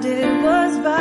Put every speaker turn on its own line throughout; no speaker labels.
did was bow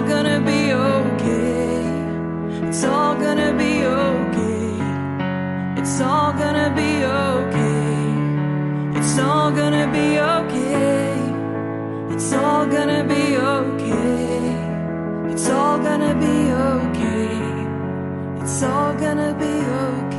all gonna be okay. It's all gonna be okay. It's all gonna be okay. It's all gonna be okay. It's all gonna be okay. It's all gonna be okay. It's all gonna be okay.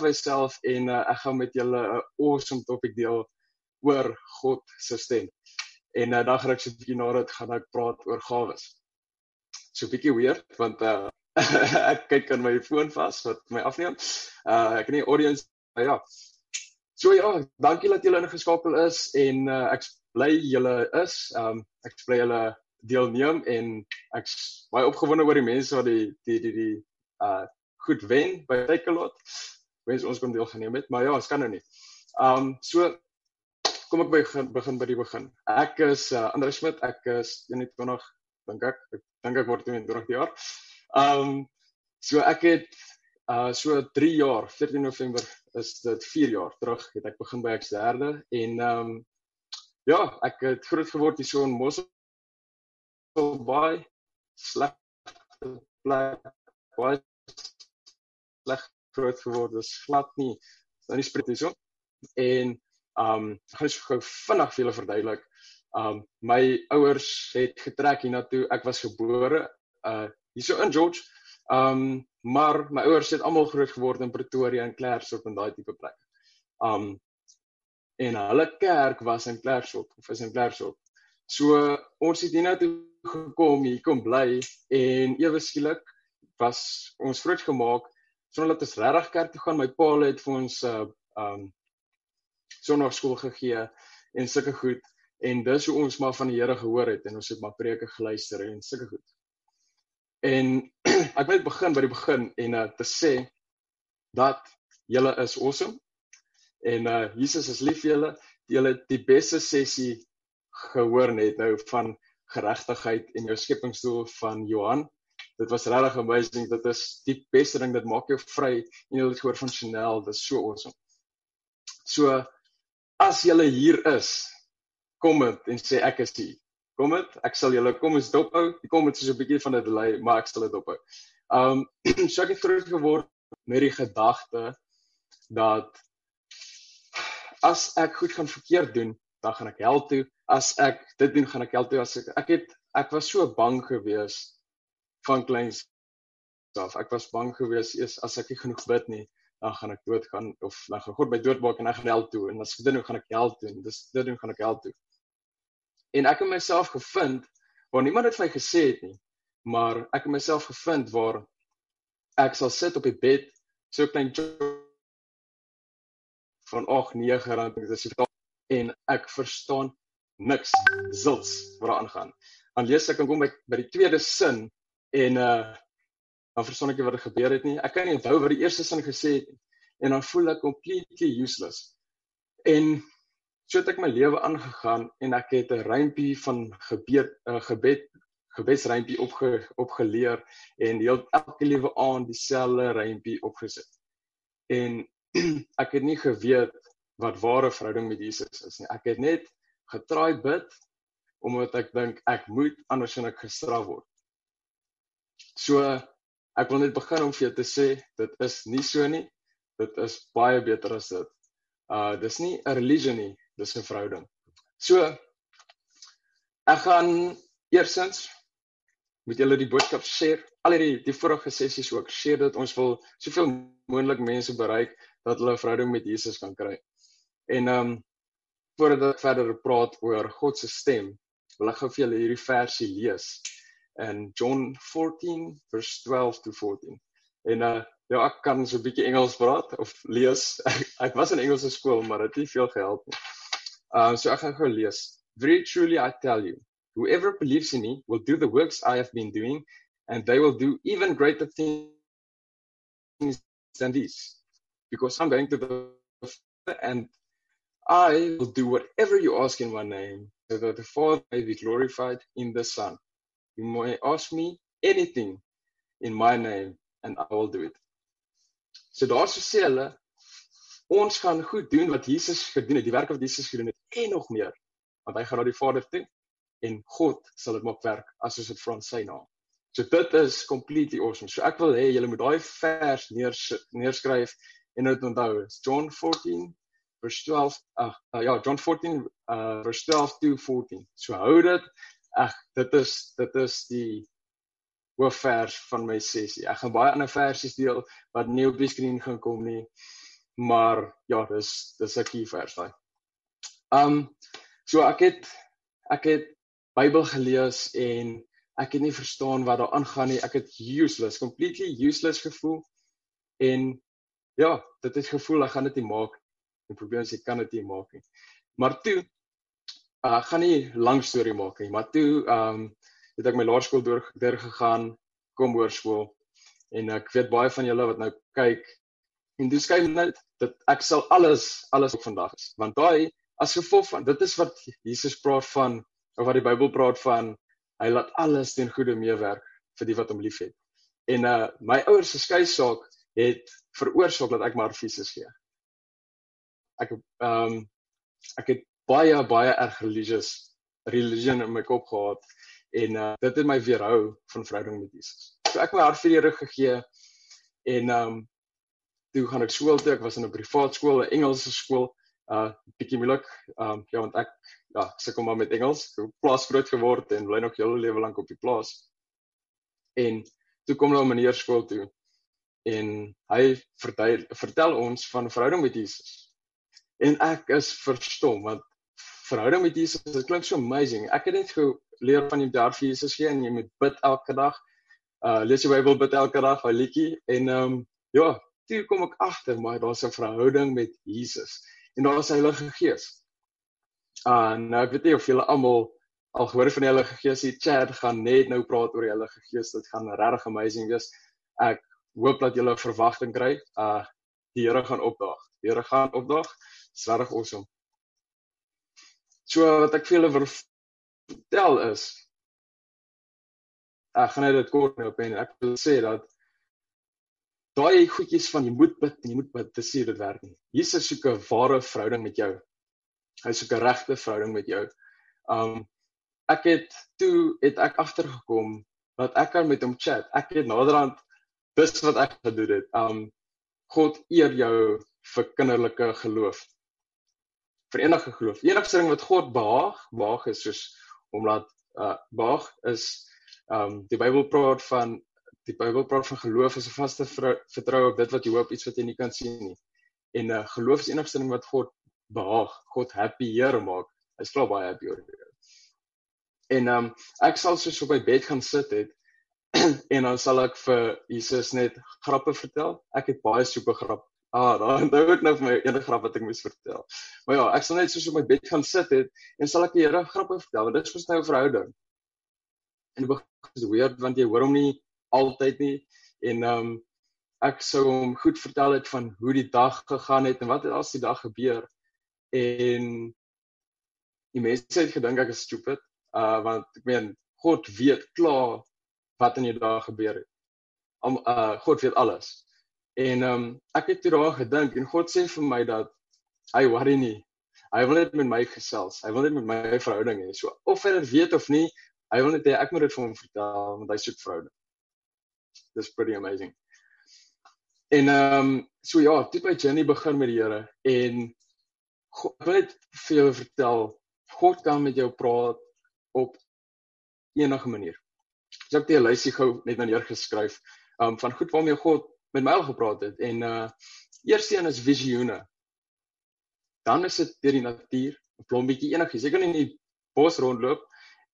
Van myself en uh, ek gaan met julle 'n awesome topic deel oor God se stem. En uh, dan gaan ek so 'n bietjie na dit gaan ek praat oor gawes. So 'n bietjie weird want uh, ek kyk aan my foon vas wat my afneem. Uh ek het nie audience uh, ja. So ja, dankie dat julle ingeskakel is en uh, ek bly julle is. Um ek bly julle deelneem en ek's baie opgewonde oor die mense wat die die die die uh goed wen by Takealot. Wens ons kon deelgeneem het, maar ja, ons kan nou nie. Um so kom ek begin begin by die begin. Ek is uh, Andre Smit, ek is 21 dink ek. Ek dink ek word 22 jaar. Um so ek het uh so 3 jaar, 14 November is dit 4 jaar terug het ek begin by Eksterde en um ja, ek het groot geword hier so in Mossel Bay sleg plek baie sleg groot geword is glad nie nou nie spreek hierso en um ek gaan so gou vinnig vir julle verduidelik. Um my ouers het getrek hiernatoe. Ek was gebore uh hierso in George. Um maar my ouers het almal groot geword in Pretoria en Klerksdorp en daai tipe plekke um en hulle kerk was in Klerksdorp of is in Klerksdorp. So ons het hiernatoe gekom hier kom bly en ewe skielik was ons groot gemaak sonder dat ons regtig kerk toe gaan. My pa het vir ons 'n uh, um sonnaarskool gegee en sulke goed en dis hoe ons maar van die Here gehoor het en ons het maar preke geluister en sulke goed. En ek wil begin by die begin en uh, te sê dat julle is awesome en uh Jesus is lief vir julle. Julle het die beste sessie gehoor net nou van geregtigheid en jou skepingsdoel van Johan. Dit was regtig amazing. Dit is die beste ding, dit maak jou vry en jy het gehoor van Chanel, dit is so awesome. So as jy hier is, kom dit en sê ek is hier. Kom dit, ek sal julle kom ons dophou. Die kom dit is 'n bietjie van 'n delay, maar ek sal dit dophou. Um so ek het groot geword met die gedagte dat as ek goed gaan verkeerd doen, dan gaan ek hel toe. As ek dit doen, gaan ek hel toe. As ek ek het ek was so bang geweest van kleins af. Ek was bang geweest eers as ek nie genoeg bid nie, dan gaan ek doodgaan of dan gaan God my doodmaak en ek gaan hel toe en as ek dit doen gaan ek hel toe en dis dit doen gaan ek hel toe. En ek het myself gevind waar niemand dit vir my gesê het nie, maar ek het myself gevind waar ek sal sit op die bed so klein van 8 9 rand ek dis en ek verstaan niks zils wat daar aangaan. Dan lees ek en kom by by die tweede sin en uh dan verstaan ek nie wat er gebeur het nie. Ek kan nie onthou wat die eerste sin gesê het nie. En dan voel ek completely useless. En so het ek my lewe aangegaan en ek het 'n rympie van gebed uh, gebed gebedsrympie opge, opgeleer en heel elke liewe aand dieselfde rympie opgesit. En ek het nie geweet wat ware verhouding met Jesus is nie. Ek het net getraai bid omdat ek dink ek moet anders en ek gestraf word. So ek wil net begin om vir jou te sê dit is nie so nie. Dit is baie beter as dit. Uh dis nie 'n religie nie, dis 'n verhouding. So ek gaan eersins met julle die boodskap share. Al hierdie die vorige sessies ook share dat ons wil soveel moontlik mense bereik dat hulle 'n verhouding met Jesus kan kry. En ehm um, voordat ek verder praat oor God se stem, wil ek gou vir julle hierdie versie lees in John 14 vers 12 to 14. En uh ja, ek kan so 'n bietjie Engels praat of lees. ek was in Engelse skool, maar dit het nie veel gehelp nie. Uh so ek gaan gou lees. Very truly I tell you, whoever believes in me will do the works I have been doing and they will do even greater things than these because I'm going to the Father and I will do whatever you ask in my name so that the Father may be glorified in the Son. You may ask me anything in my name and I will do it. So daar sê hulle ons gaan goed doen wat Jesus gedoen het, die werk wat Jesus gedoen het en nog meer. Want hy gaan na die Vader toe en God sal dit maak werk as ons dit vra in sy naam. So dit is completely awesome. So ek wil hê julle moet daai vers neers, neerskryf en dit onthou. John 14 vers 12 ag uh, ja John 14 uh, vers 12 to 14. So hou dit Ag, dit is dit is die hoofvers van my sessie. Ek gaan baie ander versies deel wat nie op die skerm gaan kom nie. Maar ja, dis dis 'n key vers daai. Um so ek het ek het Bybel gelees en ek het nie verstaan wat daar aangaan nie. Ek het useless, completely useless gevoel. En ja, dit het gevoel ek gaan dit nie maak. Die probleem is ek kan dit nie maak nie. Maar toe uh gaan nie lank storie maak nie, maar toe um het ek my laerskool deur deur gegaan, kom hoërskool en ek weet baie van julle wat nou kyk en dis skyn net dat ek sal alles alles op vandag is. Want daai as gevolg van dit is wat Jesus praat van of wat die Bybel praat van hy laat alles ten goeie meewerk vir die wat hom liefhet. En uh my ouers se skei saak het veroorsaak dat ek maar fisies gee. Ek um ek het baie baie erg religious religion in my kop gehad en uh, dit het my weerhou van verhouding met Jesus. So ek my hart vir die Here gegee en ehm um, toe gaan ek skool toe. Ek was in 'n privaat skool, 'n Engelse skool. Uh bietjie moeilik. Ehm um, ja, want ek ja, sukkel maar met Engels. Ek het plaas groot geword en bly nog hele lewe lank op die plaas. En toe kom nou 'n meneer skool toe en hy vertel vertel ons van verhouding met Jesus. En ek is verstom want verhouding met Jesus, dit klink so amazing. Ek het net geleer van jy daar vir Jesus gee en jy moet bid elke dag. Uh lees die Bybel bid elke dag, hy liedjie en ehm um, ja, toe kom ek agter maar daar's 'n verhouding met Jesus en daar's die Heilige Gees. Uh nou ek weet nie of julle almal al gehoor van die Heilige Gees hier chat gaan net nou praat oor die Heilige Gees. Dit gaan regtig amazing wees. Ek hoop dat julle verwagting kry. Uh die Here gaan opdaag. Die Here gaan opdaag. Dis regtig awesome. So wat ek vir julle vertel is ek gaan net dit kort nou op en ek wil sê dat daai goedjies van jy moet bid en jy moet bid, dis nie dit werk nie. Jesus soek 'n ware verhouding met jou. Hy soek 'n regte verhouding met jou. Um ek het toe het ek agtergekom dat ek kan met hom chat. Ek het naderhand dis wat ek gedoen het. Um God eer jou vir kinderlike geloof. Vir enige geloof. Enigste ding wat God behaag, behaag is soos omdat uh behaag is um die Bybel praat van die Bybel praat van geloof is 'n vaste vertroue op dit wat jy hoop, iets wat jy nie kan sien nie. En uh, geloof is enigste ding wat God behaag, God happy hier maak. Hy's klaar baie happy oor dit. En ehm um, ek sal soos op my bed gaan sit het en dan sal ek vir Jesus net grappe vertel. Ek het baie super grap. Ah, dan onthou ek nou vir my enige grap wat ek moes vertel. Maar ja, ek sal net soos op my bed gaan sit het en sal ek die Here grappe vertel want dit is vir my 'n verhouding. En dit begin weird want jy hoor hom nie altyd nie en ehm um, ek sou hom goed vertel het van hoe die dag gegaan het en wat het as die dag gebeur en die mense het gedink ek is stupid uh want ek meen God weet klaar wat in jou dag gebeur het. Om uh God weet alles. En ehm um, ek het toe daaraan gedink en God sê vir my dat hy worry nie. Hy wil net met my gesels. Hy wil net met my verhouding hê. So of hy dit weet of nie, hy wil net hê ek moet dit vir hom vertel want hy soek verhouding dis pretty amazing. En ehm um, so ja, toe by Jenny begin met die Here en God, wil net vir jou vertel, God kan met jou praat op enige manier. Ek het 'n lysie gou net nou neergeskryf um van goed waarmee God met my al gepraat het en uh eerste een is visioene. Dan is dit deur die natuur, 'n blombietjie enigiets. Jy kan in die bos rondloop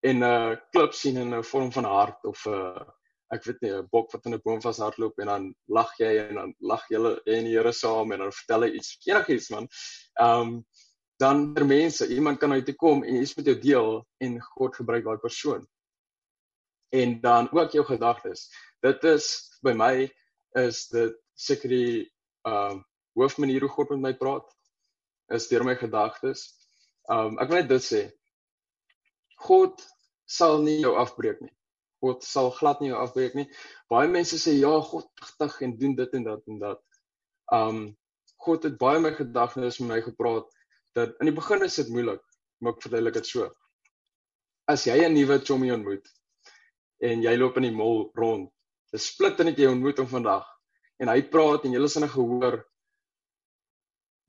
en uh, klip sien in 'n vorm van 'n hart of 'n uh, ek weet nie 'n bok wat in 'n boom vashardloop en dan lag jy en dan lag julle en die Here saam en dan vertel hy iets enigiets man. Um, dan vir mense, iemand kan uit te kom en iets met jou deel en God gebruik daai persoon. En dan ook jou gedagtes. Dit is by my is dit seker die ehm uh, hoofmanier hoe God met my praat is deur my gedagtes. Ehm um, ek wil net dit sê. God sal nie jou afbreek nie. God sal glad nie afbreek nie. Baie mense sê ja, God digtig en doen dit en dat en dat. Um God het baie my gedagtes met my gepraat dat in die begin is dit moeilik, maar ek verduidelik dit so. As jy 'n nuwe chommy ontmoet en jy loop in die mall rond, dis split net jy ontmoet hom vandag en hy praat en jy is in 'n gehoor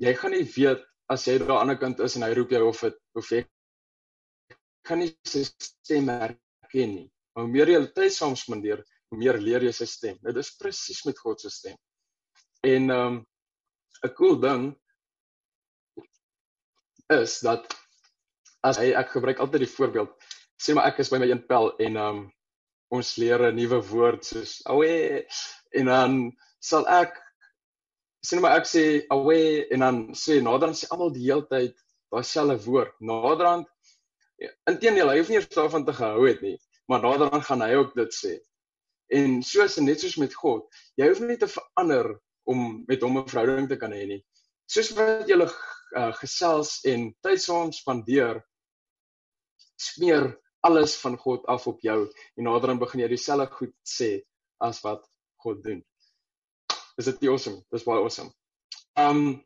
jy gaan nie weet as jy daar aan die ander kant is en hy roep jou of dit of jy kan nie sy stem herken nie. Hoe meer jy tyd saam spandeer, hoe meer leer jy sy stem. Dit is presies met God se stem. En ehm um, 'n cool ding is dat as hy ek gebruik altyd die voorbeeld, sê maar ek is by my een pel en ehm um, ons leer 'n nuwe woord soos awe en dan sal ek sê maar ek sê awe en dan sê naderhand sê almal die hele tyd daai selfde woord. Naderhand inteendeel hy hoef nie eers daarvan te gehou het nie maar naderhand gaan hy ook dit sê. En soos net soos met God, jy hoef nie te verander om met hom 'n verhouding te kan hê nie. Soos wat jy uh, gesels en tyd saam spandeer, smeer alles van God af op jou en naderhand begin jy dieselfde goed sê as wat God doen. Is dit awesome? Dis baie awesome. Um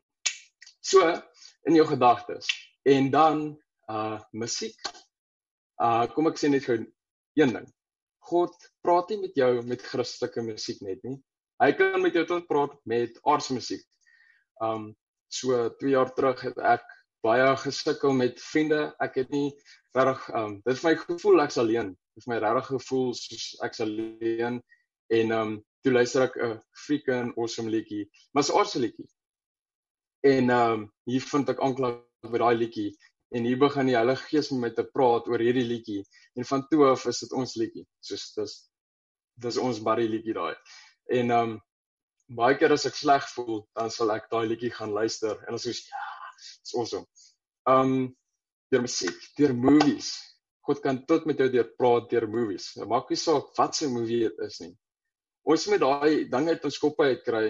so in jou gedagtes en dan uh musiek. Uh kom ek sê net gou een ding. God praat nie met jou met Christelike musiek net nie. Hy kan met jou tot praat met aardse musiek. Um so 2 jaar terug het ek baie gesukkel met vriende. Ek het nie reg um dit is my gevoel ek's alleen. Dit is my regtig gevoel soos ek's alleen en um toe luister ek 'n freaking awesome liedjie, maar 'n aardse liedjie. En um hier vind ek aanklank by daai liedjie en hier begin die Heilige Gees met my te praat oor hierdie liedjie en van toe af is dit ons liedjie soos dis dis ons buddy liedjie daai en um baie keer as ek sleg voel dan sal ek daai liedjie gaan luister en dan soos ja it's awesome um deur musiek deur movies God kan tot met jou deur praat deur movies maak nie saak wat se movie dit is nie ons moet daai ding uit ons koppe uitkry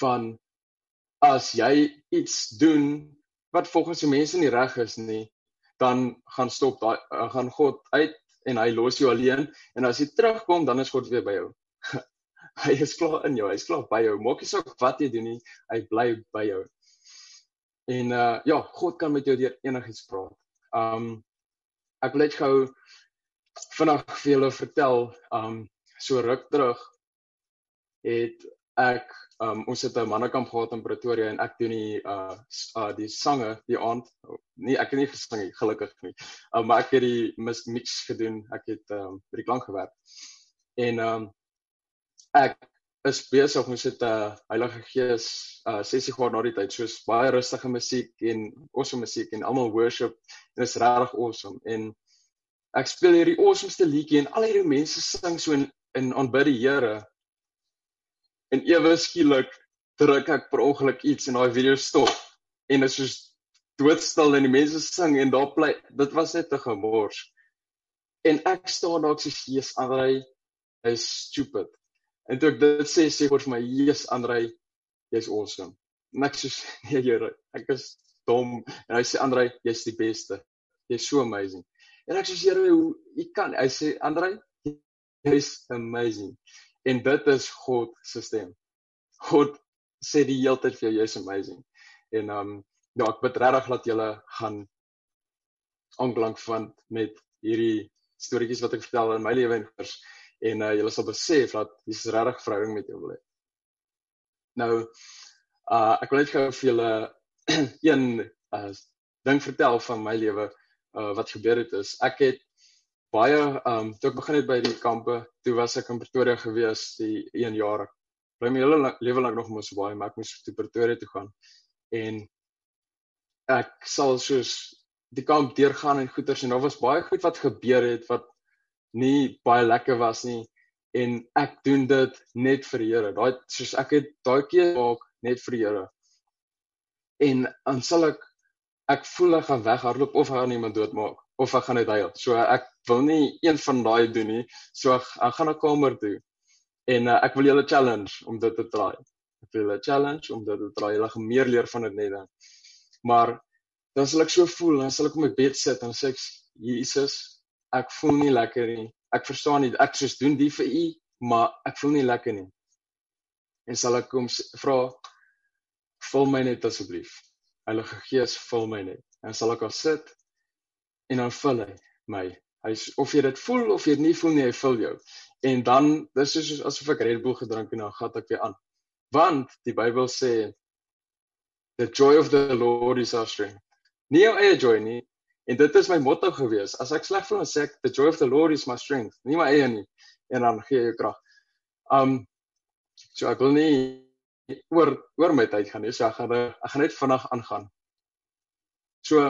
van as jy iets doen wat volgens die mense nie reg is nie, dan gaan stop daai uh, gaan God uit en hy los jou alleen en as jy terugkom dan is God weer by jou. hy is klaar in jou, hy's klaar by jou. Maak nie saak wat jy doen nie, hy bly by jou. En uh ja, God kan met jou deur enigiets praat. Um ek wil net gou vinnig vir julle vertel, um so ruk terug het ek um ons het 'n mannekamp gehad in Pretoria en ek doen die uh uh die sange die aand nee ek het nie gesing nie gelukkig nie. Um, maar ek het die mix gedoen. Ek het um by die klank gewerk. En um ek is besig om sit 'n uh, Heilige Gees uh sessie gehad na die tyd soos baie rustige musiek en awesome musiek en almal worship en is regtig awesome. En ek speel hierdie awesomeste liedjie en al hierdie mense sing so in in aanbid die Here. En ewe skielik druk ek per ongeluk iets en daai video stop en dit is soos doodstil en die mense sing en daar bly dit was net 'n gemors. En ek staan daar ek sê Jesus Andrei is stupid En toe ek dit sê, sê vir my, "Jesus Andrei, jy's awesome." En ek sê, "Nee, Here, ek is dom." En hy sê, "Andrei, jy's die beste. Jy's so amazing." En ek sê, "Here, hoe jy kan?" Hy sê, "Andrei, jy's amazing." En dit is God se stem. God sê die hele tyd vir jou, "Jy's amazing." En um ja, ek bid regtig dat julle gaan aanklank vind met hierdie storieetjies wat ek vertel in my lewe en vers en uh, jy sal besef dat Jesus regtig verhouding met jou wil hê. Nou uh ek wil net gou vir julle een uh ding vertel van my lewe uh wat gebeur het is ek het baie um toe ek begin het by die kampe, toe was ek in Pretoria gewees die 1 jaar. Bly my hele lewe lank nog mos baie, maar ek moes toe Pretoria toe gaan. En ek sal soos die kamp deurgaan en goeters en daar was baie goed wat gebeur het wat nie baie lekker was nie en ek doen dit net vir die Here. Daai soos ek het daai keer maak net vir die Here. En dan sal ek ek voel ek gaan weghardloop of gaan iemand doodmaak of ek gaan net huil. So ek wil nie een van daai doen nie. So ek, ek gaan na kamer toe en uh, ek wil julle challenge om dit te try. Ek wil julle challenge om dit te try. Julle gaan meer leer van dit net dan. Maar dan sal ek so voel, dan sal ek op my bed sit en sê ek Jesus, ek voel nie lekker nie. Ek verstaan nie. Ek soos doen die vir u, maar ek voel nie lekker nie. En sal ek kom vra vul my net asseblief. Heilige Gees, vul my net. En sal ek al sit en dan vul hy my. Hy of jy dit voel of jy nie voel nie, hy vul jou. En dan dis soos asof ek Red Bull gedrink en dan gat ek weer aan. Want die Bybel sê the joy of the Lord is our strength. Nie jou eie joy nie, En dit is my motto gewees. As ek sleg voel, dan sê ek the joy of the Lord is my strength. Nie my eie nie. En dan gee jy krag. Um so ek wil nie oor oor my tyd gaan nie. So ek gaan ek gaan net vinnig aangaan. So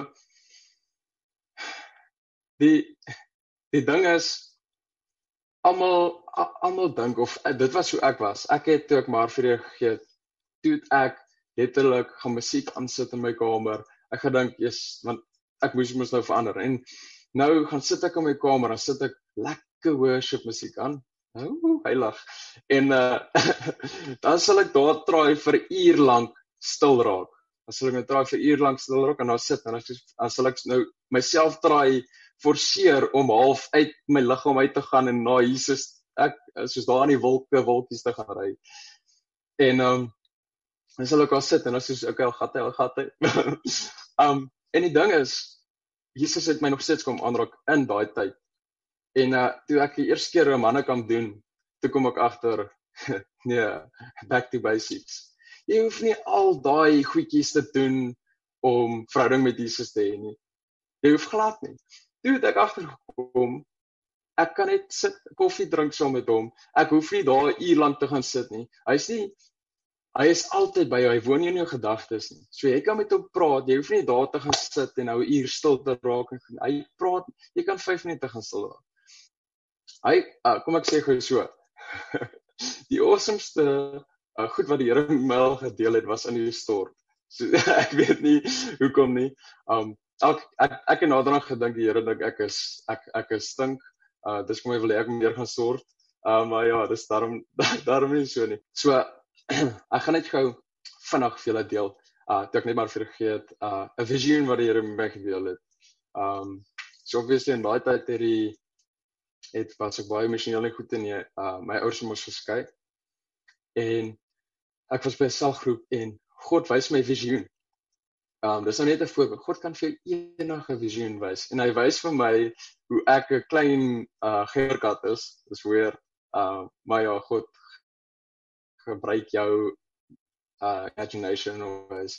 die die ding is almal almal dink of dit was hoe ek was. Ek het toe ek maar vir jou gegee, toe ek letterlik gaan musiek aansit in my kamer. Ek gedink, "Jesus, want ek moes mos nou verander en nou gaan sit ek in my kamer en sit ek lekker worship musiek aan. Nou, heilig. En uh dan sal ek daar traai vir uur lank stil raak. Dan sal ek net traai vir uur lank stil raak en dan sit en dan sal ek nou myself traai forceer om half uit my liggaam uit te gaan en na Jesus ek soos daar in die wolke wolkies te gaan ry. En um dan sal ek al sit en dan ek okay, gat hy, gat hy. um en die ding is Jesus het my nog steeds kom aanraak in daai tyd. En uh toe ek die eerste keer 'n mannekamp doen, toe kom ek agter nee, back to basics. Jy hoef nie al daai goedjies te doen om verhouding met Jesus te hê nie. Jy hoef glad nie. Toe het ek agtergekom ek kan net sit koffie drink saam met hom. Ek hoef nie daar 'n uur lank te gaan sit nie. Hy's nie Hy is altyd by jou. Hy woon nie in jou gedagtes nie. So jy kan met hom praat. Jy hoef nie daar te gaan sit en nou 'n uur stil te raak en hy praat. Jy kan 5 minute gaan stil raak. Hy uh, kom ek sê gou so. die awesomeste uh, goed wat die Here my gedeel het was in die stort. So ek weet nie hoekom nie. Um ek ek ek het nader aan gedink die Here dink ek is ek ek is stink. Uh dis kom hy wil hê ek moet meer gaan stort. Uh maar ja, dis daarom daarom nie so nie. So ek gaan net gou vinnig vir julle deel. Uh ek net maar vergeet uh 'n visioen wat die Here met my gedeel het. Um so obviously in daai tyd het die het was ek baie emosioneel goed in nie. Uh my ouers het mos geskei. En ek was by 'n selgroep en God wys my visioen. Um dis nou net 'n voorbeeld. God kan vir enige visioen wys en hy wys vir my hoe ek 'n klein uh geerkat is. Dis weer uh maar ja, God gebruik jou uh imagination of is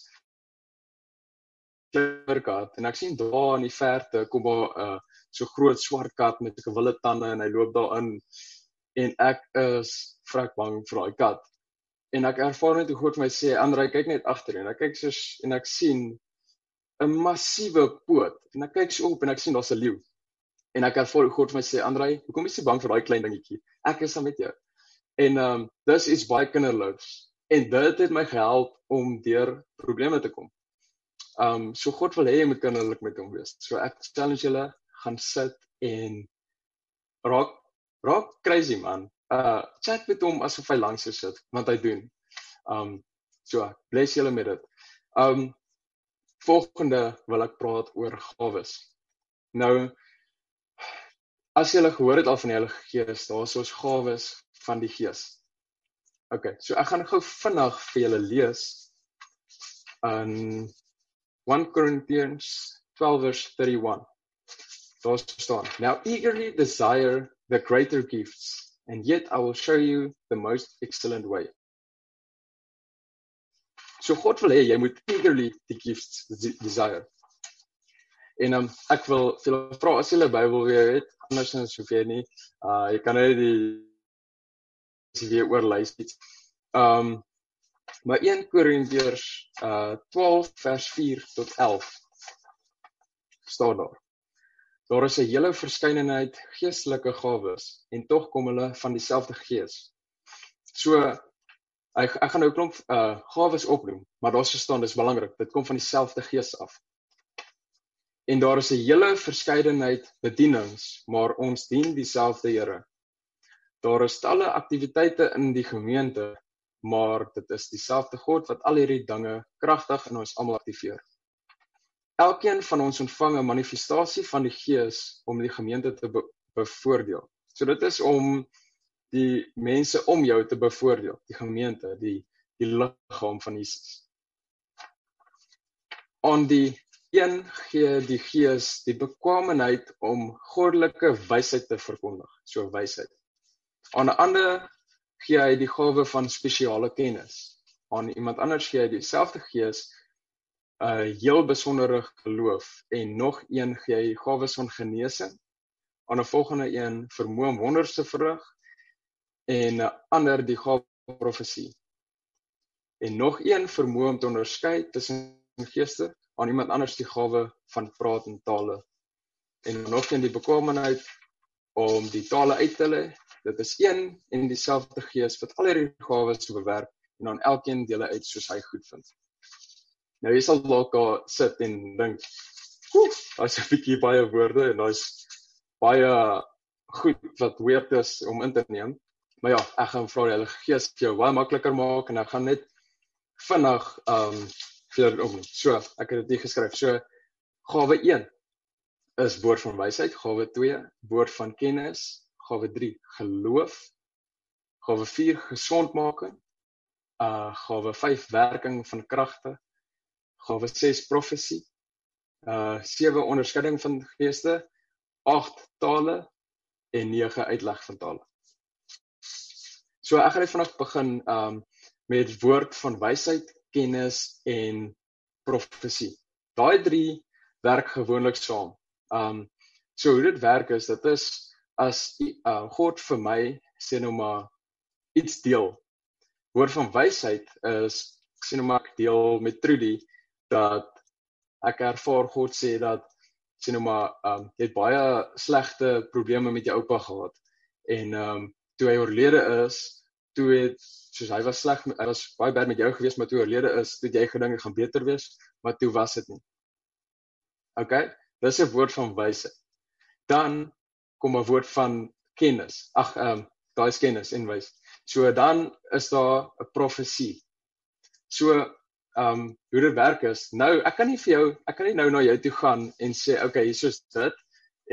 geerkat en ek sien daar in die verte kom 'n uh so groot swart kat met 'n wille tande en hy loop daarin. En ek is vrek bang vir daai kat. En ek ervaar net hoe God my sê Andre kyk net agter en ek kyk soos en ek sien 'n massiewe poot en ek kyk so op en ek sien daar's 'n leeu. En ek ervaar hoe God my sê Andre hoekom is jy bang vir daai klein dingetjie? Ek is saam met jou en ehm um, dis is baie kinderliks en dit het my gehelp om deur probleme te kom. Ehm um, so God wil hê jy moet kinderlik met hom wees. So ek challenge julle gaan sit en raak raak crazy man uh chat met hom asof hy langs jou sit want hy doen. Um so bless julle met dit. Um volgende wil ek praat oor gawes. Nou as jy al gehoor het al van die Heilige Gees, daar's ons gawes van die Gees. OK, so ek gaan gou vinnig vir julle lees in 1 Corinthians 12 verse 31. Daar staan: Now eagerly desire the greater gifts and yet I will show you the most excellent way. So God wil hê jy moet eagerly die gifts desire. En um, ek wil vir julle vra as julle Bybel weer het, anders dan soveel nie. Uh jy kan net die weer oorlys iets. Um maar 1 Korintiërs uh 12 vers 4 tot 11 staan daar. Daar is 'n hele verskeidenheid geestelike gawes en tog kom hulle van dieselfde Gees. So ek ek gaan nou 'n klomp uh gawes opnoem, maar daar staan dis belangrik, dit kom van dieselfde Gees af. En daar is 'n hele verskeidenheid bedienings, maar ons dien dieselfde Here. Daar is talle aktiwiteite in die gemeente, maar dit is dieselfde God wat al hierdie dinge kragtig in ons almal aktiveer. Elkeen van ons ontvang 'n manifestasie van die Gees om die gemeente te be bevoordeel. So dit is om die mense om jou te bevoordeel, die gemeente, die die liggaam van Jesus. On die een gee die Gees die bekwaamheid om goddelike wysheid te verkondig, so wysheid. Aan 'n ander gee hy die gawe van spesiale kennis. Aan iemand anders gee hy dieselfde Gees 'n heel besondere geloof en nog een gee hy gawes van genesing. Aan 'n volgende een vermoë om wonders te verrig en 'n ander die gawe profesie. En nog een vermoë om te onderskei tussen geeste aan iemand anders die gawe van praat in tale. En nog een die bekwaamheid om die tale uit te lê dit is een en dieselfde gees wat al hierdie gawes bewerk en aan elkeen dele uit soos hy goedvind Nou jy sal dalk daar sit en dink, "Oef, daar's 'n bietjie baie woorde en daar's baie goed wat weird is om in te neem." Maar ja, ek gaan vra die Heilige Gees vir jou baie makliker maak en ek gaan net vinnig um vir om. So, ek het dit hier geskryf. So, gawe 1 is woord van wysheid, gawe 2 woord van kennis, gawe 3 geloof, gawe 4 gesondmaking, uh gawe 5 werking van kragte, gawe 6 profesie, uh 7 onderskeiding van geeste, 8 tale en 9 uitleg van tale. So ek gaan net vanaand begin um met woord van wysheid, kennis en profesie. Daai 3 werk gewoonlik saam. Um so hoe dit werk is dit is as uh, God vir my sê nou maar iets deel. Woord van wysheid is sê nou maar deel met Trudy dat ek ervaar God sê dat sê nou maar ehm um, het baie slegte probleme met jou oupa gehad. En ehm um, toe hy oorlede is toe het soos hy was sleg hy was baie bad met jou gewees maar toe oorlede is toe jy gedink dit gaan beter wees maar toe was dit nie. OK? Dis 'n woord van wysheid. Dan kom 'n woord van kennis ag ehm um, daai is kennis en wys so dan is daar 'n profesie so um hoe dit werk is. Nou, ek kan nie vir jou, ek kan nie nou na jou toe gaan en sê okay, hier is dit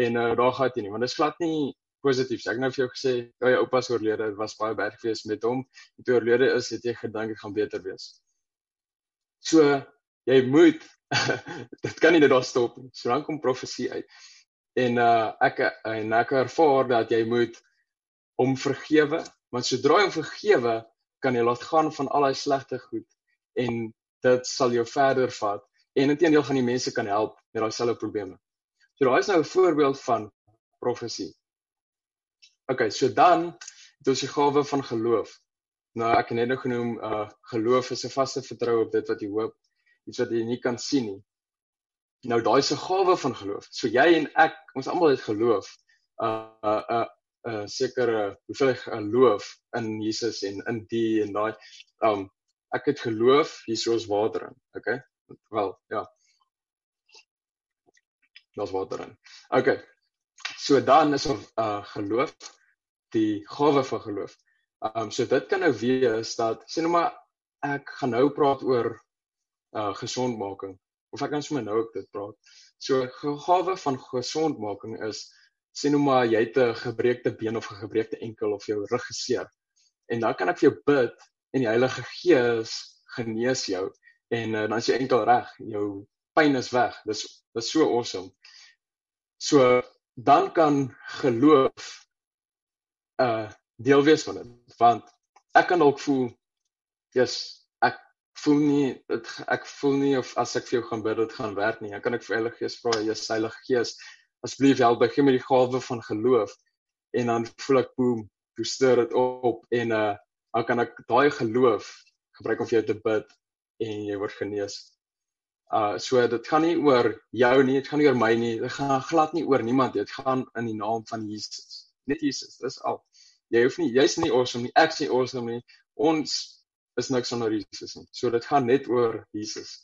en uh, daar gaan dit nie, want dit is glad nie positief. Ek nou vir jou gesê, ja jou oupa se oorlede, dit was baie berg geweest met hom. En toe oorlede is, het jy gedink dit gaan beter wees. So jy moet dit kan nie net daar stop nie. So dan kom profesie uit. En uh ek en ek ervaar dat jy moet hom vergewe, want sodra jy hom vergewe, kan jy laat gaan van al daai slegte goed en dit sal jou verder vat en intedeel gaan die mense kan help met daai selfe probleme. So daai is nou 'n voorbeeld van profesie. OK, so dan het ons die gawe van geloof. Nou ek het net nou genoem uh geloof is 'n vaste vertroue op dit wat jy hoop, iets wat jy nie kan sien nie. Nou daai 'n gawe van geloof. So jy en ek, ons almal het geloof. Uh uh uh 'n uh, sekere hoeveel geloof in Jesus en in die en daai um ek het geloof hier soos water in, okay? Wel, ja. Daar's water in. Okay. So dan is of uh geloof die gawe van geloof. Um so dit kan nou wees dat sê nou maar ek gaan nou praat oor uh gesondmaking of ek kan sommer nou ook dit praat. So gawe van gesondmaking is sê nou maar jy het 'n gebreekte been of 'n gebreekte enkel of jou rug geseer. En dan kan ek vir jou bid en die Heilige Gees genees jou en uh, dan is jy enkel reg. Jou pyn is weg. Dis dis so awesome. So dan kan geloof 'n uh, deel wees van dit want ek kan dalk voel ek voel nie dit ek voel nie of as ek vir jou gaan bid dit gaan werk nie dan kan ek vir Heilige Gees vra Jesus Heilige Gees asseblief help my gee my die gawe van geloof en dan voel ek boem jy stuur dit op en uh dan kan ek daai geloof gebruik om vir jou te bid en jy word genees Uh so dit gaan nie oor jou nie, dit gaan nie oor my nie, dit gaan glad nie oor niemand nie. Dit gaan in die naam van Jesus. Net Jesus, dis al. Jy hoef nie jy's nie awesome nie, ek's nie awesome nie. Ons is niks sonder Jesus nie. So dit gaan net oor Jesus.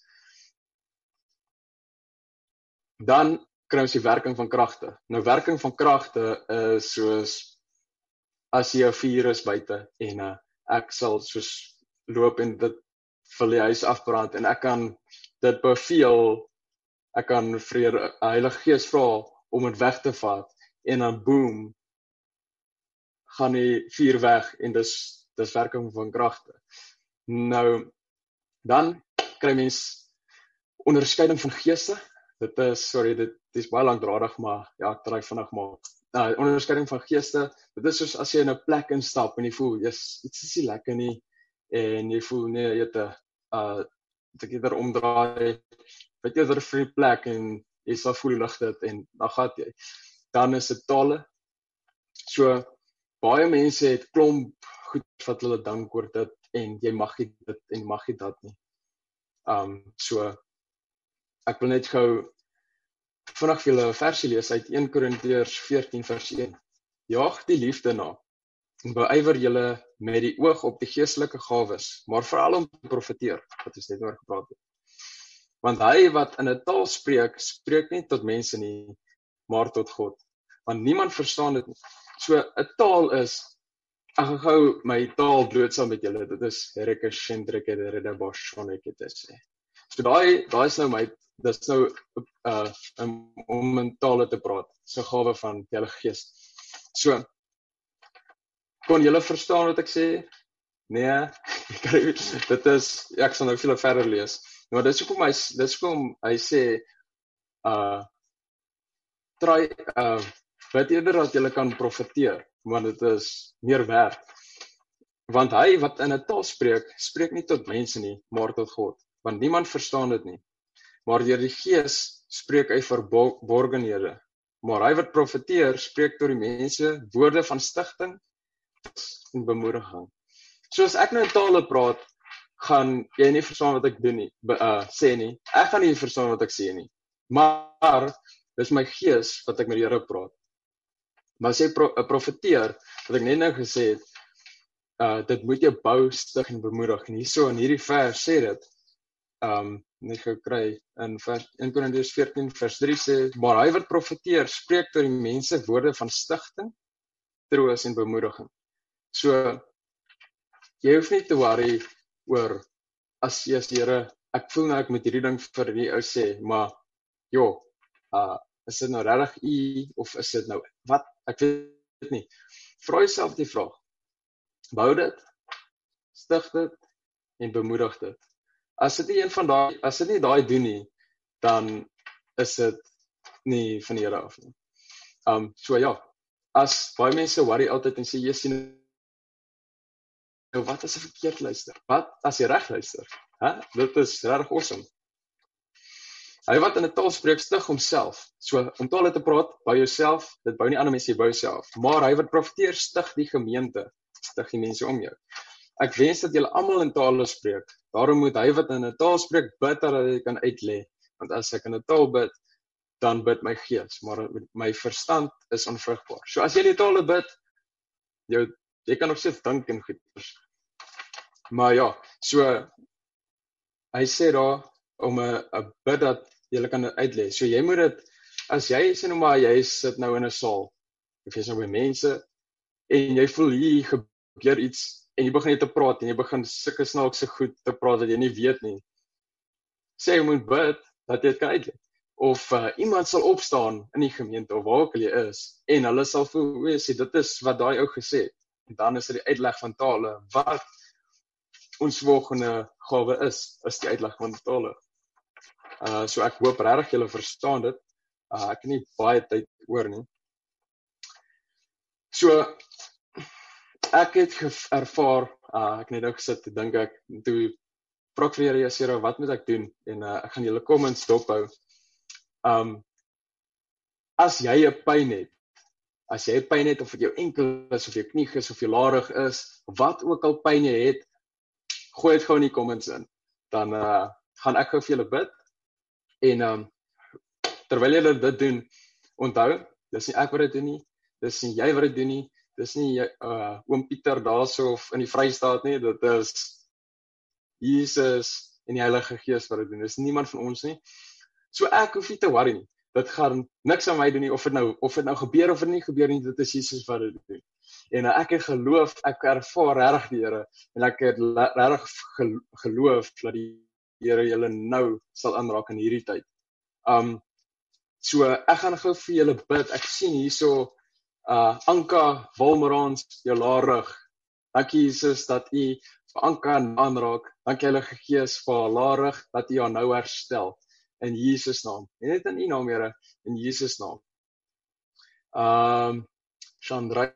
Dan kry ons die werking van kragte. Nou werking van kragte is soos as jy 'n vuur is buite en uh, ek sal soos loop en dit vir die huis afbrand en ek kan dit beveel ek kan vir die Heilige Gees vra om dit weg te vat en dan boom gaan die vuur weg en dis dis werking van kragte. Nou dan kry mens onderskeiding van geeste. Dit is sorry, dit dis baie lankdradig, maar ja, ek try vinnig maak. Nou, onderskeiding van geeste, dit is soos as jy in 'n plek instap en jy voel jy's iets is nie lekker nie en jy voel nee, jy het 'n uh ek eerder omdraai weet jy eerder vir die plek en jy sal voel lig dit en dan gaan jy dan is dit tale so baie mense het klomp goed wat hulle dink oor dit en jy mag nie dit en mag nie dat nie um so ek wil net gou vinnig vir julle 'n versie lees uit 1 Korintiërs 14 vers 1 jaag die liefde na en beywer julle met die oog op die geestelike gawes, maar veral om te profeteer, wat ons net oor gepraat het. Want hy wat in 'n taal spreek, spreek nie tot mense nie, maar tot God. Want niemand verstaan dit nie. So 'n taal is ek gaan gou my taal blootsaam met julle. Dit is de Rede Boshoneke te sê. So daai daai is nou my dis nou uh om in tale te praat. So gawe van die Heilige Gees. So kon julle verstaan wat ek sê? Nee. dit is ek sal nou veel verder lees. Maar dis hoekom hy dis hoekom hy sê uh try uh wat eerder dat julle kan profeteer, want dit is meer werd. Want hy wat in 'n taal spreek, spreek nie tot mense nie, maar tot God, want niemand verstaan dit nie. Maar deur die Gees spreek hy verborgenhede. Maar hy wat profeteer, spreek tot die mense woorde van stigting en bemoediging. So as ek nou in tale praat, gaan jy nie verstaan wat ek doen nie, be, uh sê nie. Ek gaan nie verstaan wat ek sê nie. Maar dis my gees wat ek met die Here praat. Maar as jy pro, uh, profeteer, wat ek net nou gesê het, uh dit moet jou bou, stig en bemoedig. En hierso in hierdie vers sê dit um net gekry in vers 1 Korintiërs 14 vers 3 sê maar hy wat profeteer spreek tot die mense woorde van stigting troos en bemoediging So jy hoef nie te worry oor as jy as Here, ek voel nou ek moet hierdie ding vir die ou sê, maar jo, uh is dit nou regtig u of is dit nou wat ek weet nie. Vra jouself die vraag: Bou dit? Stig dit en bemoedig dit. As dit nie een van daai as dit nie daai doen nie, dan is dit nie van die Here af nie. Um so ja, as baie mense worry altyd en sê jy sien nou wat as jy verkeerd luister? Wat as jy reg luister? Hæ? Dit is regtig awesome. Hy wat in 'n taal spreek stig homself. So om tale te praat by jouself, dit bou nie ander mense by jouself, maar hy wat profeteer stig die gemeente, stig die mense om jou. Ek wens dat julle almal in tale spreek. Daarom moet hy wat in 'n taal spreek bid dat hy kan uitlê, want as ek in 'n taal bid, dan bid my gees, maar my verstand is onvrugbaar. So as jy in tale bid, jou jy kan nog steeds dink en goed. Maar ja, so hy sê daar om 'n 'n bid dat jy kan dit uitlê. So jy moet dit as jy sê nou maar jy sit nou in 'n saal of jy's nou by mense en jy voel hier gebeur iets en jy begin net te praat en jy begin sulke snaakse goed te praat wat jy nie weet nie. Sê jy moet bid dat jy dit kan uitlê of uh, iemand sal opstaan in die gemeente of waar ook al jy is en hulle sal voel hoe sê dit is wat daai ou gesê het en dan is dit die uitleg van tale wat ons volgende gawe is is die uitleg van tale. Uh so ek hoop regtig julle verstaan dit. Uh ek het nie baie tyd oor nie. So ek het ervaar uh ek net nou gesit te dink ek toe praat vir Here Here wat moet ek doen en uh ek gaan julle comments dophou. Um as jy 'n pyn het As jy pyn het of dit jou enkel is of jou knie is of jou larig is, wat ook al pyn jy het, gooi dit gou in die comments in. Dan uh gaan ek gou vir julle bid En ehm um, terwyl jy dit doen, onthou, dis nie ek wat dit doen nie. Dis nie jy wat dit doen nie. Dis nie uh oom Pieter daarso of in die Vrystaat nie. Dit is Jesus en die Heilige Gees wat dit doen. Dis niemand van ons nie. So ek hoef nie te worry nie. Dit gaan niks aan my doen nie of dit nou of dit nou gebeur of dit nie gebeur nie. Dit is Jesus wat dit doen. En uh, ek het geloof, ek ervaar regtig die Here en ek het regtig geloof dat die Here julle nou sal aanraak in hierdie tyd. Um so ek gaan gou vir julle bid. Ek sien hierso uh Anka Wilmerans jou laarig. Dankie Jesus dat u vir Anka aanraak. Dankie Heilige Gees vir haar laarig dat u haar nou herstel in Jesus naam. En net in u naam Here in Jesus naam. Um Chandra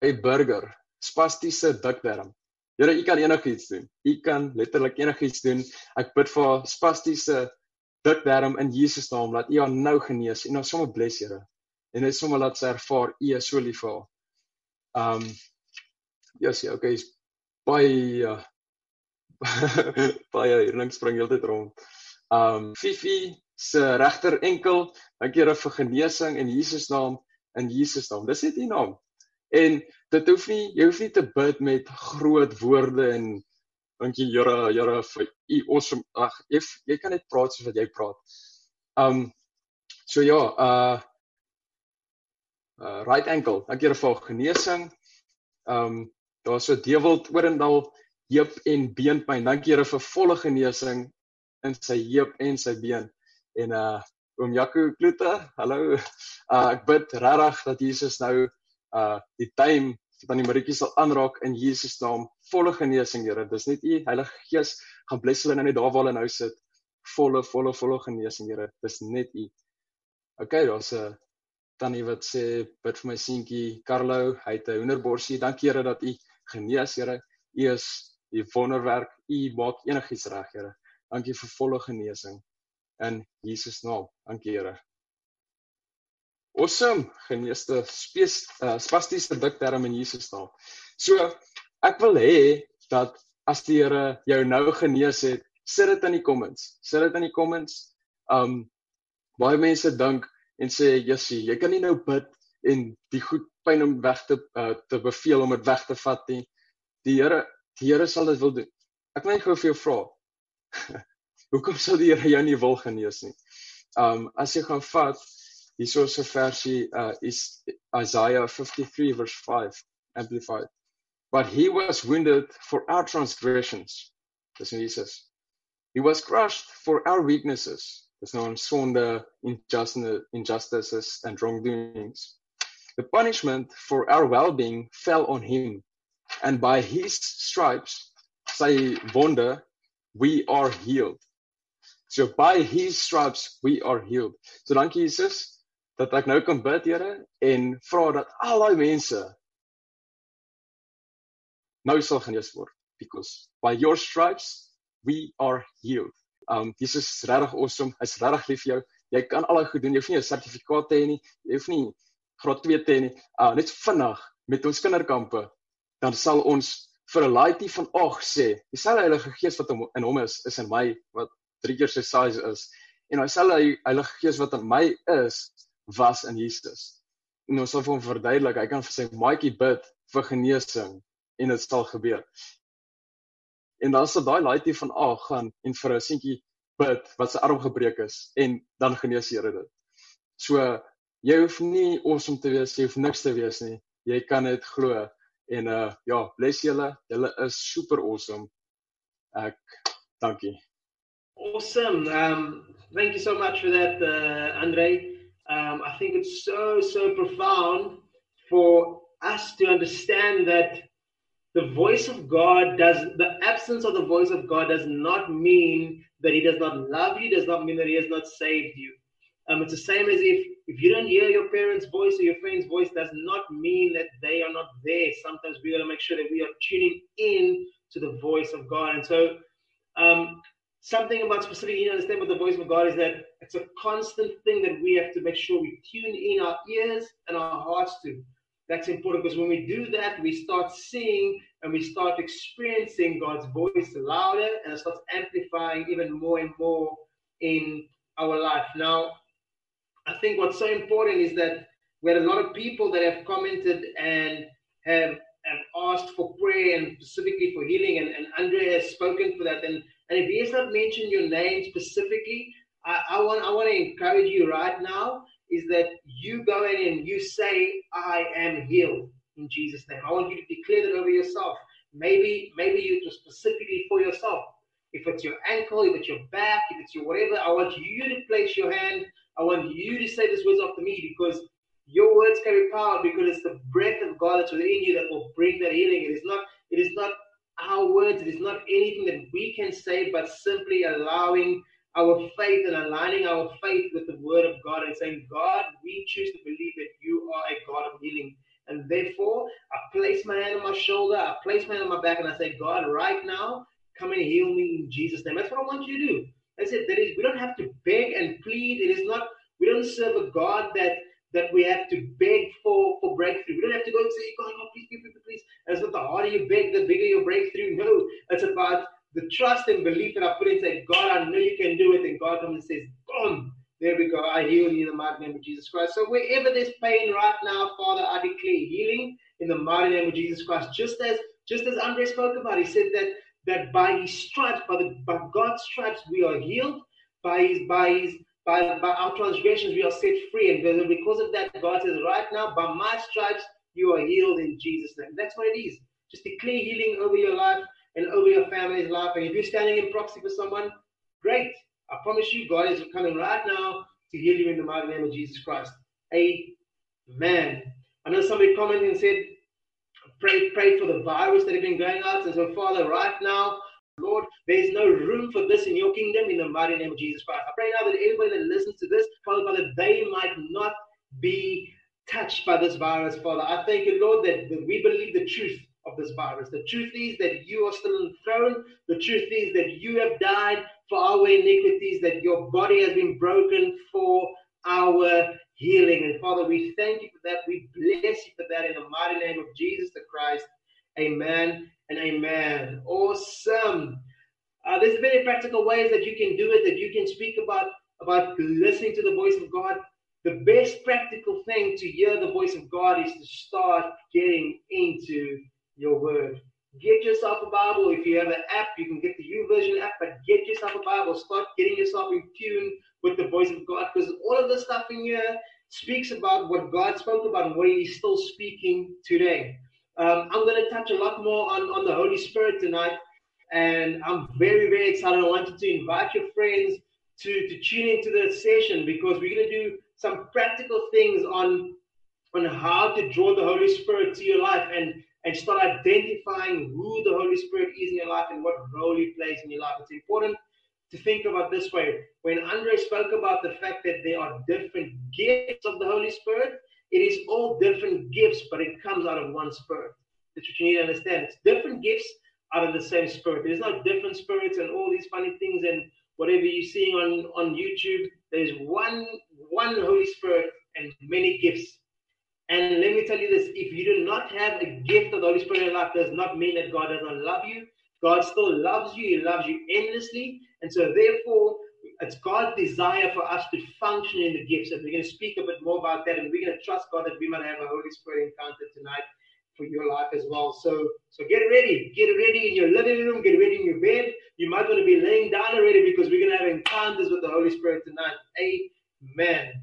Burger, spastiese dikdarm. Here, u kan enigiets doen. U kan letterlik enigiets doen. Ek bid vir spastiese dikdarm in Jesus naam dat u haar nou genees en ons sommer bless Here. En net sommer laat sy ervaar u is so lief vir haar. Um Ja, sien, okay, is baie uh, baie hier links spring heeltyd rond. Um Fifi se regter enkel, dankie Here vir genesing in Jesus naam, in Jesus naam. Dis net u naam. En dit hoef nie jy hoef nie te bid met groot woorde en dankie Here, Here vir u awesome. Ag, jy jy kan net praat soos wat jy praat. Um so ja, uh uh right ankle. Dankie Here vir genesing. Um daar's so Dewald Orendal heup en beenpyn. Dankie Here vir volle genesing in sy heup en sy been. En uh oom Jaco Kloete, hallo. Uh ek bid regtig dat Jesus nou uh die wat aan die Maritjie sal aanraak in Jesus naam. Volle genesing Here. Dis net u Heilige Gees gaan bless hulle nou net daar waar hulle nou sit. Volle volle volle genesing Here. Dis net u. Okay daar's 'n tannie wat sê bid vir my seentjie Carlo. Hy het 'n hoenderborsie. Dankie Here dat u genees Here. U is u wonderwerk. U maak enigiets reg Here. Dankie vir volle genesing in Jesus naam. Dankie Here Awesome, geneeste spes uh, spastiese dikterm in Jesus naam. So ek wil hê dat as die Here jou nou genees het, sit dit in die comments. Sit dit in die comments. Um baie mense dink en sê Jessie, jy kan nie nou bid en die goed pyn om weg te uh, te beveel om dit weg te vat nie. Die Here, die Here sal dit wil doen. Ek wil net gou vir jou vra. Hoekom sal die Here jou nie wil genees nie? Um as jy gaan vat Hierso is 'n versie uh is Isaiah 53 verse 5 amplified. But he was wounded for our transgressions. Dis nou Jesus. He was crushed for our weaknesses. Dis nou ons sonde, injustice, injustices and wrongdoings. The punishment for our well-being fell on him, and by his stripes, say wonde, we are healed. So by his stripes we are healed. So dankie Jesus dat ek nou kan bid Here en vra dat al daai mense nou sal genees word because by your stripes we are healed. Um Jesus is regtig awesome. Hy's regtig lief vir jou. Jy kan al daai goed doen. Jy hoef nie 'n sertifikaat te hê nie. Jy hoef nie graad 2 te hê nie. Uh net vinnig met ons kinderkampe dan sal ons vir 'n laaitie van ag sê, dieselfde Heilige Gees wat in hom is, is in my wat drie keer sy size is. En dieselfde Heilige Gees wat in my is, was in Jesus. En ons sal vir hom verduidelik, hy kan vir sy maatjie bid vir genesing en dit sal gebeur. En dan sal daai laaitie van ag gaan en vir 'n seentjie bid wat sy arm gebreek is en dan genees die Here dit. So jy hoef nie awesome te wees, jy hoef niks te wees nie. Jy kan dit glo En uh ja, bless julle. Julle is super awesome. Ek dankie.
Awesome. Um thank you so much for that uh Andre. Um I think it's so so profound for us to understand that the voice of God does the absence of the voice of God does not mean that he does not love you, does not mean that he has not saved you. Um, it's the same as if if you don't hear your parents' voice or your friend's voice, does not mean that they are not there. Sometimes we got to make sure that we are tuning in to the voice of God. And so, um, something about specifically you understand what the voice of God is that it's a constant thing that we have to make sure we tune in our ears and our hearts to. That's important because when we do that, we start seeing and we start experiencing God's voice louder and it starts amplifying even more and more in our life. Now, I think what's so important is that we had a lot of people that have commented and have, have asked for prayer and specifically for healing, and, and Andre has spoken for that. And, and if he has not mentioned your name specifically, I, I want I want to encourage you right now is that you go in and you say, I am healed in Jesus' name. I want you to declare that over yourself. Maybe, maybe you just specifically for yourself. If it's your ankle, if it's your back, if it's your whatever, I want you to place your hand I want you to say these words after me because your words carry power because it's the breath of God that's within you that will bring that healing. It is not, it is not our words, it is not anything that we can say, but simply allowing our faith and aligning our faith with the word of God and saying, God, we choose to believe that you are a God of healing. And therefore, I place my hand on my shoulder, I place my hand on my back, and I say, God, right now, come and heal me in Jesus' name. That's what I want you to do. I said That is, we don't have to beg and plead. It is not we don't serve a God that that we have to beg for for breakthrough. We don't have to go and say, God, oh, please, please, please, please. And it's not the harder you beg, the bigger your breakthrough. No, it's about the trust and belief that I put in. Say, God, I know you can do it. And God comes and says, boom, there we go. I heal you in the mighty name of Jesus Christ. So wherever there's pain right now, Father, I declare healing in the mighty name of Jesus Christ. Just as just as Andre spoke about, he said that that by his stripes, by, the, by God's stripes, we are healed. By his, by his, by, by our transgressions, we are set free. And because of that, God says, right now, by my stripes, you are healed in Jesus' name. That's what it is. Just declare healing over your life and over your family's life. And if you're standing in proxy for someone, great. I promise you, God is coming right now to heal you in the mighty name of Jesus Christ. Amen. I know somebody commented and said, pray, pray for the virus that have been going out. And so, Father, right now, Lord, there is no room for this in your kingdom in the mighty name of Jesus Christ. I pray now that everybody that listens to this, Father, Father, they might not be touched by this virus, Father. I thank you, Lord, that, that we believe the truth of this virus. The truth is that you are still enthroned. The truth is that you have died for our iniquities, that your body has been broken for our healing. And Father, we thank you for that. We bless you for that in the mighty name of Jesus the Christ. Amen and amen. Awesome. Uh, there's many practical ways that you can do it, that you can speak about, about listening to the voice of God. The best practical thing to hear the voice of God is to start getting into your word. Get yourself a Bible. If you have an app, you can get the YouVersion app, but get yourself a Bible. Start getting yourself in tune with the voice of God because all of the stuff in here speaks about what God spoke about and what He's still speaking today. Um, I'm going to touch a lot more on, on the Holy Spirit tonight, and I'm very, very excited. I wanted to invite your friends to, to tune into the session because we're going to do some practical things on on how to draw the Holy Spirit to your life and and start identifying who the Holy Spirit is in your life and what role He plays in your life. It's important to think about this way. When Andre spoke about the fact that there are different gifts of the Holy Spirit, it is all different gifts, but it comes out of one Spirit. That's what you need to understand. It's different gifts out of the same Spirit. There's not different spirits and all these funny things and whatever you're seeing on on YouTube. There's one one Holy Spirit and many gifts. And let me tell you this if you do not have a gift of the Holy Spirit in your life, does not mean that God does not love you. God still loves you, He loves you endlessly. And so, therefore, it's God's desire for us to function in the gifts. And we're going to speak a bit more about that. And we're going to trust God that we might have a Holy Spirit encounter tonight for your life as well. So, so get ready. Get ready in your living room. Get ready in your bed. You might want to be laying down already because we're going to have encounters with the Holy Spirit tonight. Amen.